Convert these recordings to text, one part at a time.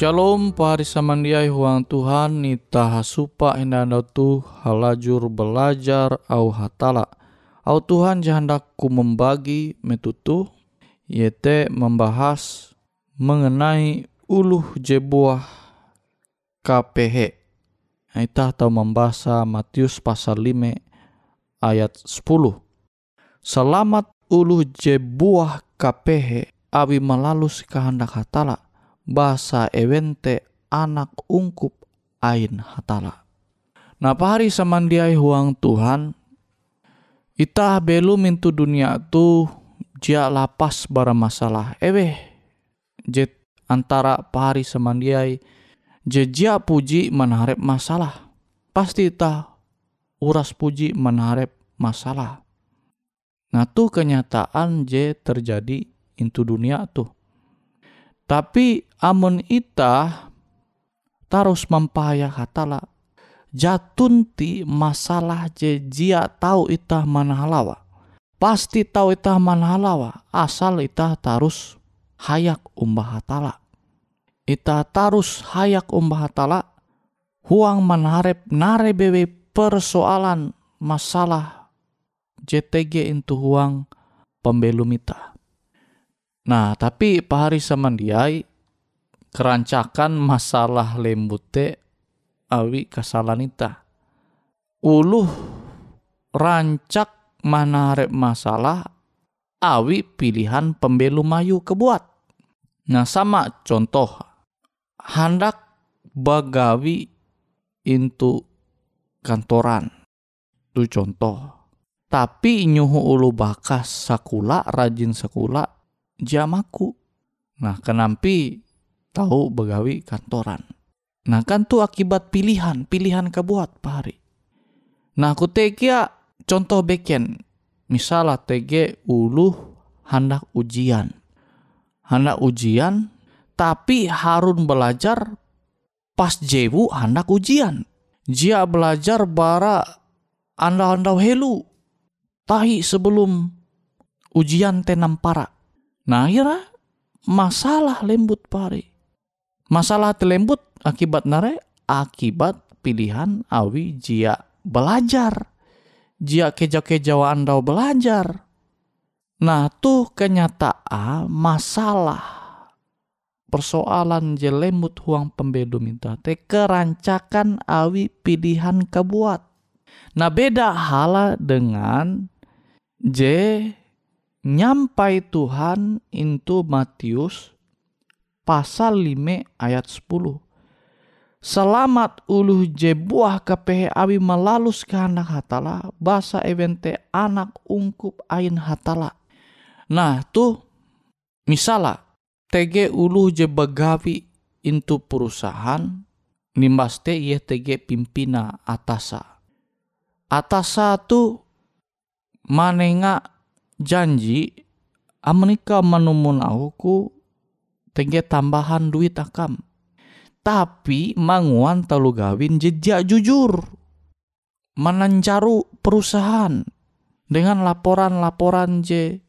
Shalom pahari samandiai huang Tuhan nita hasupa tu halajur belajar au hatala. Au Tuhan jahandaku membagi metutu yete membahas mengenai uluh jebuah KPH. Kita tahu membaca Matius pasal 5 ayat 10. Selamat uluh jebuah KPH abi melalus kehendak hatala bahasa ewente anak ungkup ain hatala. Nah pahari samandiai huang Tuhan, ita belum mintu dunia tu jia lapas bara masalah. Ewe, jet antara pahari samandiai, jejia puji menharap masalah. Pasti ita uras puji menharap masalah. Nah tu kenyataan je terjadi intu dunia tuh tapi amun ita tarus mempaya hatala jatunti masalah je jia tahu itah mana halawa. Pasti tahu itah mana halawa asal itah tarus hayak umbah hatala. Ita tarus hayak umbah hatala huang manharep nare bewe persoalan masalah JTG itu huang pembelum ita. Nah, tapi pahari samandiai kerancakan masalah lembute awi kasalanita. Uluh rancak manarep masalah awi pilihan pembelu mayu kebuat. Nah sama contoh hendak bagawi into kantoran. Itu contoh. Tapi nyuhu ulu bakas sakula rajin sakula jamaku. Nah kenampi tahu bagawi kantoran. Nah kan tuh akibat pilihan, pilihan kebuat pari. Nah aku tekia contoh beken misalnya TG ulu hendak ujian hendak ujian tapi Harun belajar pas jewu hendak ujian jia belajar bara anda-anda helu tahi sebelum ujian tenam para nah akhirnya masalah lembut pare masalah telembut akibat nare akibat pilihan awi jia belajar jia keja-kejawa anda belajar. Nah tuh kenyataan masalah persoalan jelembut huang pembedu minta te kerancakan awi pilihan kebuat. Nah beda hala dengan J nyampai Tuhan into Matius pasal 5 ayat 10 Selamat uluh je buah kepehe awi melalus kehendak hatala basa evente anak ungkup ain hatala. Nah tuh misalnya TG uluh je begawi into perusahaan nimbas te iya TG pimpina atasa. Atasa tu manenga janji amenika menumun aku TG tambahan duit akam. Tapi manguan telu gawin jejak jujur. Menancaru perusahaan dengan laporan-laporan je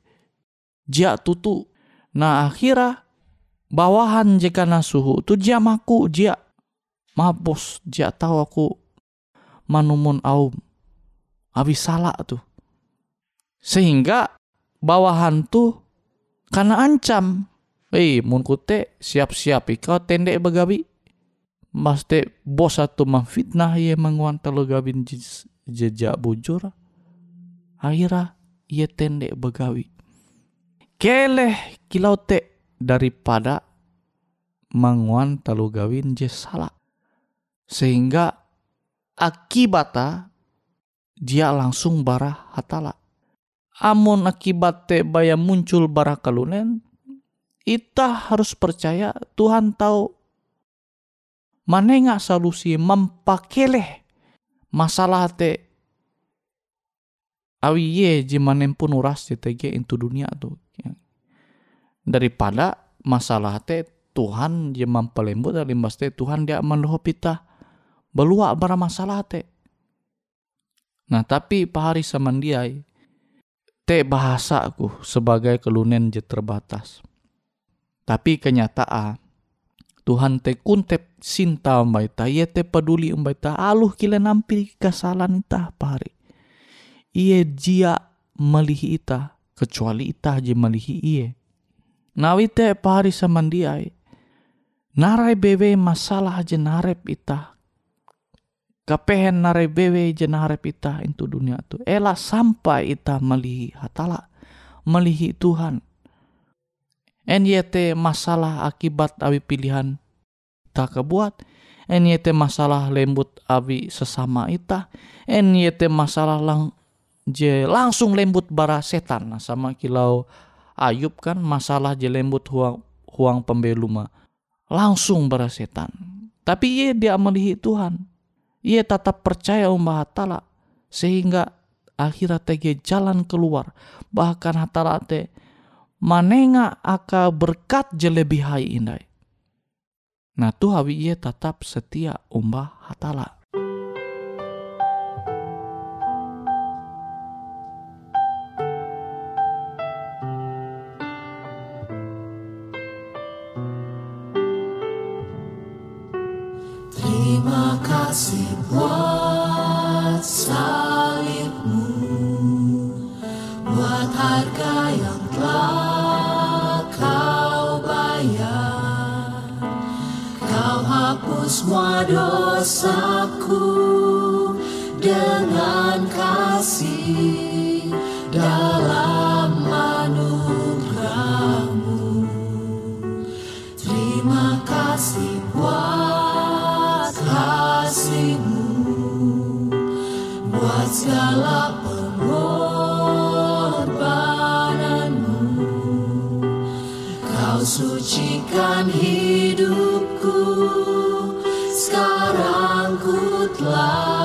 jia tutu. Nah akhirnya bawahan jika suhu tu jia maku jia mabos jia tahu aku manumun aum habis salah tuh sehingga bawahan tuh karena ancam. Eh, mun kute siap-siap ikau tendek begawi. Maste bos atau memfitnah ia menguan telu gabin jejak bujur. Akhirnya ia tendek begawi. Keleh kilau te daripada menguan telu gawin je salah sehingga akibatnya dia langsung barah hatala amun akibat te baya muncul barah kalunen kita harus percaya Tuhan tahu manenga solusi mempakeleh masalah te awi ye jimanen pun uras tege itu dunia tuh ya. daripada masalah te Tuhan je mampelembut dari te Tuhan dia mendoho pita belua bara masalah te nah tapi pahari samandiai te bahasa aku sebagai kelunen je terbatas. Tapi kenyataan Tuhan te kuntep sinta umbaita ia te peduli umbaita aluh kila nampi kesalahan ita pari ia jia melihi ita kecuali ita je melihi iye nawi te pari samandiai narai bewe masalah je narep ita kapehen narai bewe je narep ita itu dunia tu ela sampai ita melihi hatala melihi Tuhan NYT masalah akibat awi pilihan tak kebuat. NYT masalah lembut awi sesama ita. NYT masalah lang je langsung lembut bara setan nah, sama kilau Ayub kan masalah je lembut huang huang pembeluma langsung bara setan. Tapi ia dia melihi Tuhan. Ia tetap percaya umbah hatala sehingga akhirnya tege jalan keluar bahkan hatala te manenga aka berkat je lebih hai indai. Nah tu hawi ia tetap setia umbah hatala. kasih buat salibmu Buat harga yang telah kau bayar. Kau hapus semua dosaku Sucikan hidupku, sekarang ku telah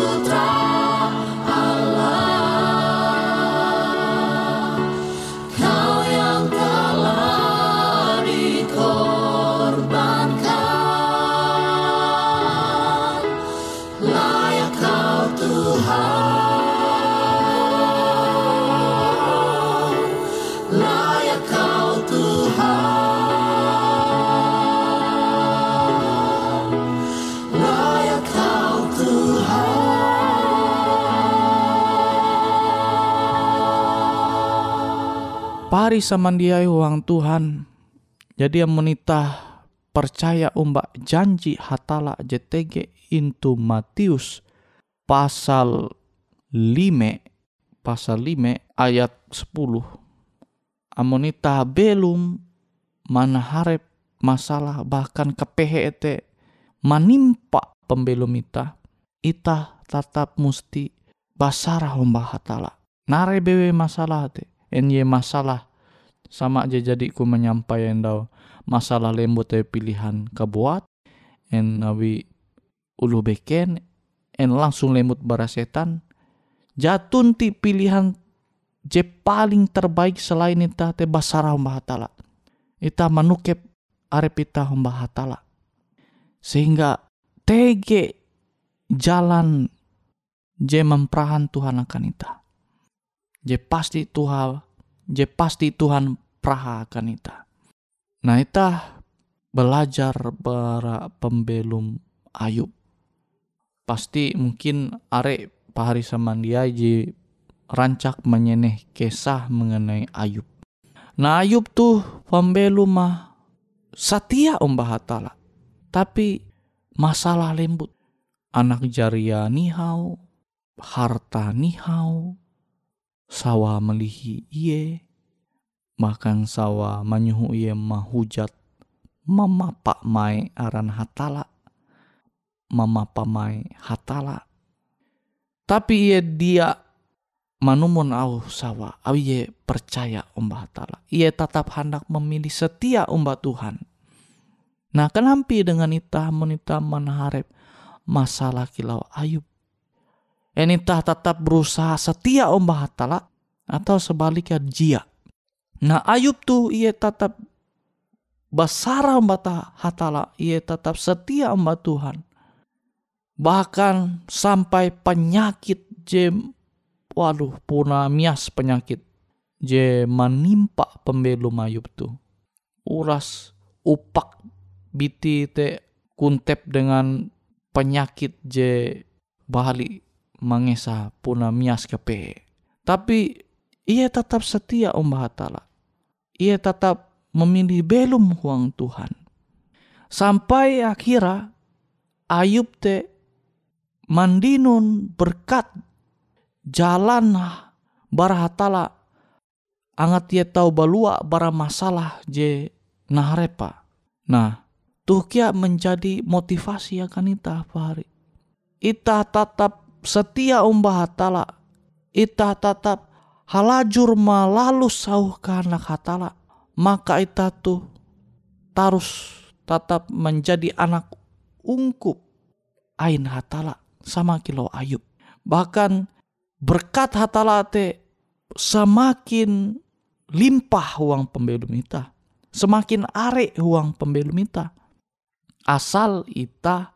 Ultra. mari samandiai ya uang Tuhan. Jadi yang menitah percaya umbak janji hatala JTG into Matius pasal 5 pasal 5 ayat 10 amonita belum manaharep masalah bahkan ke ete manimpa pembelum ita ita tatap musti basarah umbah hatala. Nare bewe masalah te enye masalah sama aja jadi ku menyampaikan dau masalah lembut te pilihan kebuat en nawi ulu beken en langsung lembut bara setan. Jatun ti pilihan je paling terbaik selain ita te basarah umba hatala. Ita manukep arep ita umba hatala. Sehingga tege jalan je memperahan Tuhan akan ita je pasti Tuhan je pasti Tuhan praha akan ita nah ita belajar bara pembelum Ayub. Pasti mungkin are pahari samandia je rancak menyeneh kisah mengenai Ayub. Nah Ayub tuh pembelum mah setia umbah hatala. Tapi masalah lembut. Anak jaria nihau harta nihau sawa melihi iye bahkan sawa manyuhu iye mahujat mamapak mai aran hatala mamapa mai hatala. Tapi iye dia manumun au sawa au iye percaya umba hatala. Iye tetap hendak memilih setia umba Tuhan. Nah kenampi dengan ita menita manaharep masalah kilau Ayub Enitah tetap berusaha setia umba hatala atau sebaliknya jia. Nah Ayub tuh ia tetap basara umba hatala, ia tetap setia umba Tuhan. Bahkan sampai penyakit jem, waduh puna mias penyakit je menimpa pembelum Ayub tuh. Uras upak biti te kuntep dengan penyakit je bahali mangesa puna mias kepe. Tapi ia tetap setia umbah hatala. Ia tetap memilih belum huang Tuhan. Sampai akhirnya Ayub te mandinun berkat jalan barahatala angat ia tahu balua bara masalah je naharepa. Nah, tuh kia menjadi motivasi akan ita apa hari. Ita tetap setia umbah hatala ita tetap halajur malalu sauh karena hatala maka ita tuh tarus tetap menjadi anak ungkup ain hatala sama kilo ayub. Bahkan berkat hatala te semakin limpah uang pembelum ita semakin are uang pembelum ita. Asal ita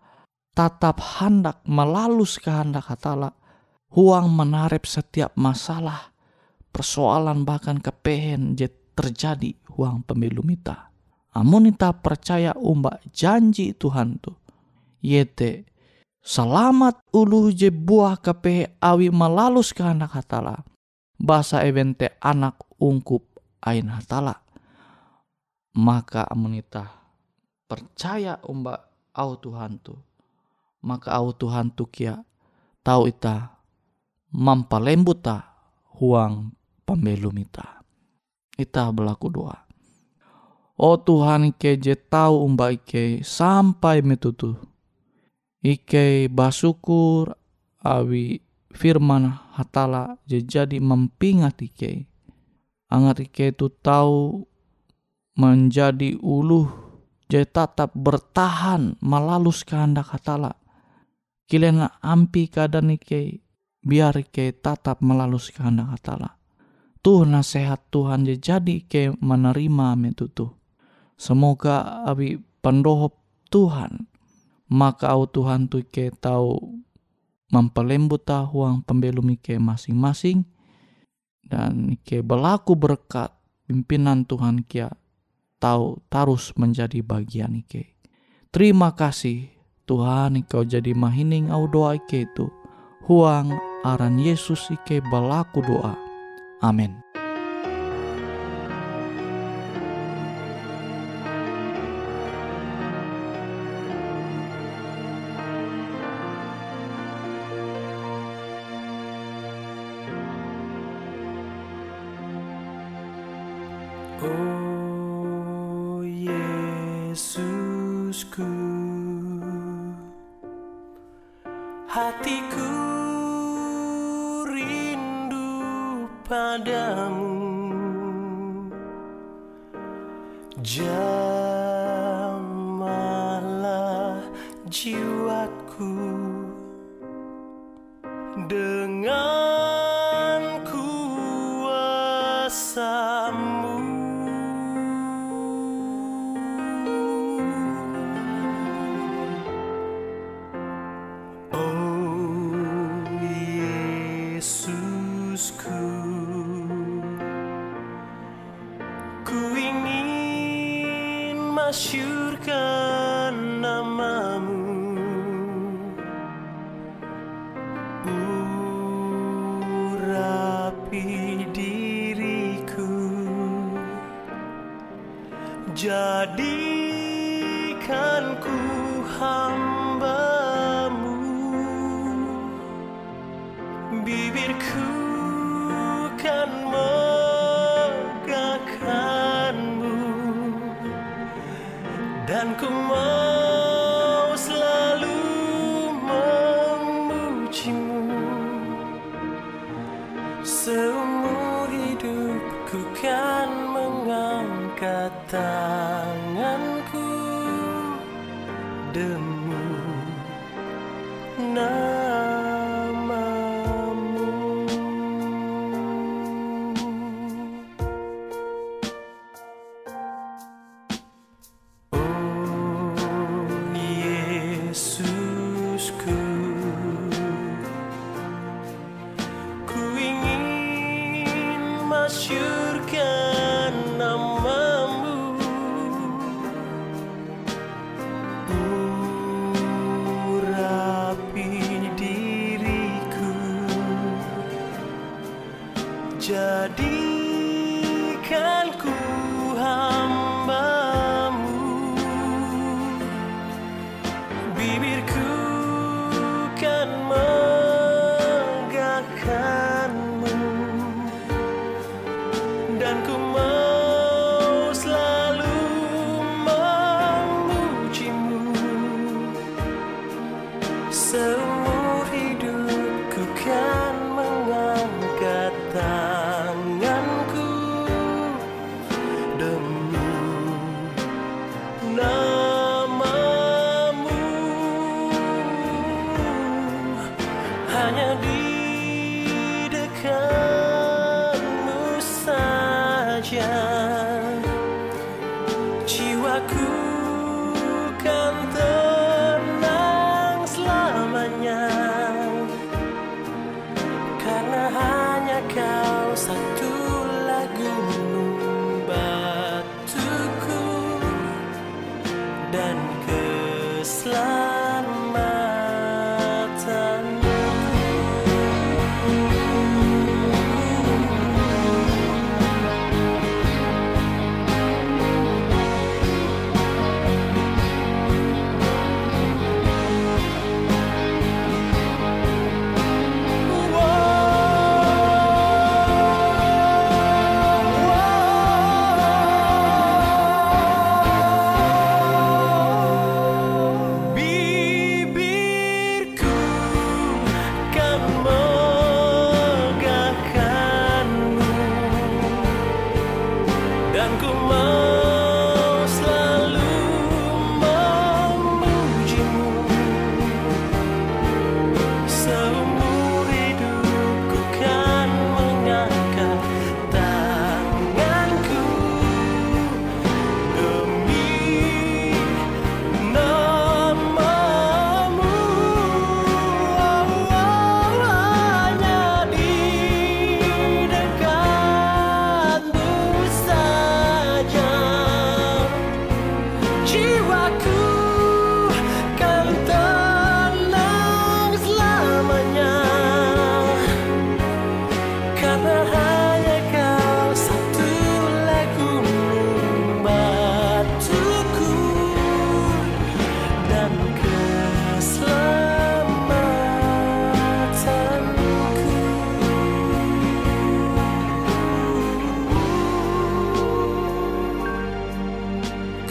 tatap hendak melalus kehendak hatala huang menarep setiap masalah persoalan bahkan kepehen je terjadi huang pemilu mita. Amun ita percaya umba janji Tuhan tu yete selamat ulu je buah kepehe awi melalus kehendak hatala. Bahasa evente anak ungkup ain hatala. Maka amun ita percaya umba au Tuhan tu maka au Tuhan tu kia tau ita mampalembut ta huang pembelum ita. Ita berlaku doa. Oh Tuhan ike je tau umba ike sampai metutu. Ike basukur awi firman hatala je jadi mempingat ike. Angat ike tu tahu menjadi uluh je tetap bertahan melalus kehendak hatala Kilen ampi keadaan ike biar ike tatap melalui kehendak hatala. Tuh nasihat Tuhan jadi ke menerima metutu. Semoga abi pendohop Tuhan maka au Tuhan tu ke tahu mempelembut huang pembelum ike masing-masing dan ike berlaku berkat pimpinan Tuhan kia tahu tarus menjadi bagian ike. Terima kasih Tuhan ikau jadi mahining au doa ike itu. Huang aran Yesus ike balaku doa. Amin. Seumur hidupku kan mengangkat tanganku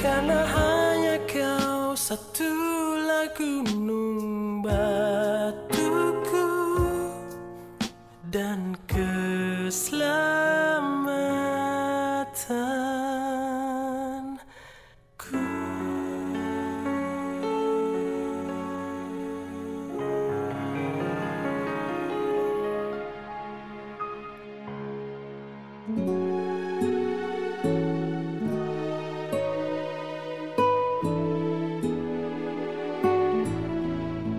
Karena hanya kau satulah gunung batuku Dan ke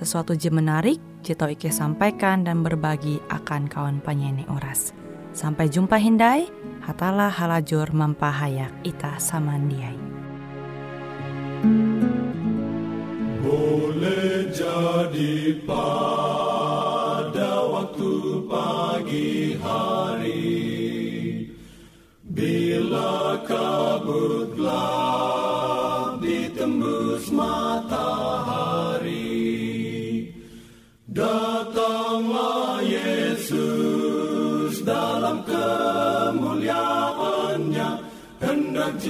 sesuatu je menarik, Jito Ike sampaikan dan berbagi akan kawan penyanyi oras. Sampai jumpa Hindai, hatalah halajur mampahayak ita samandiai. Boleh jadi pada waktu pagi hari Bila kabut gelap ditembus matahari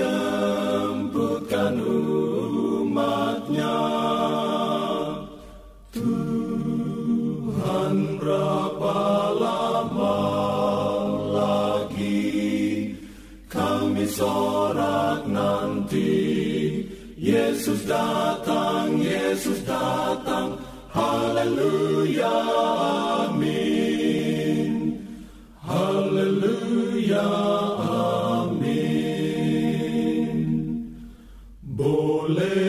Hendak jemputkan umatnya. Tuhan berapa lama lagi Kami sorak nanti. Yesus datang, Yesus datang. Haleluya, amin. Haleluya, Boleh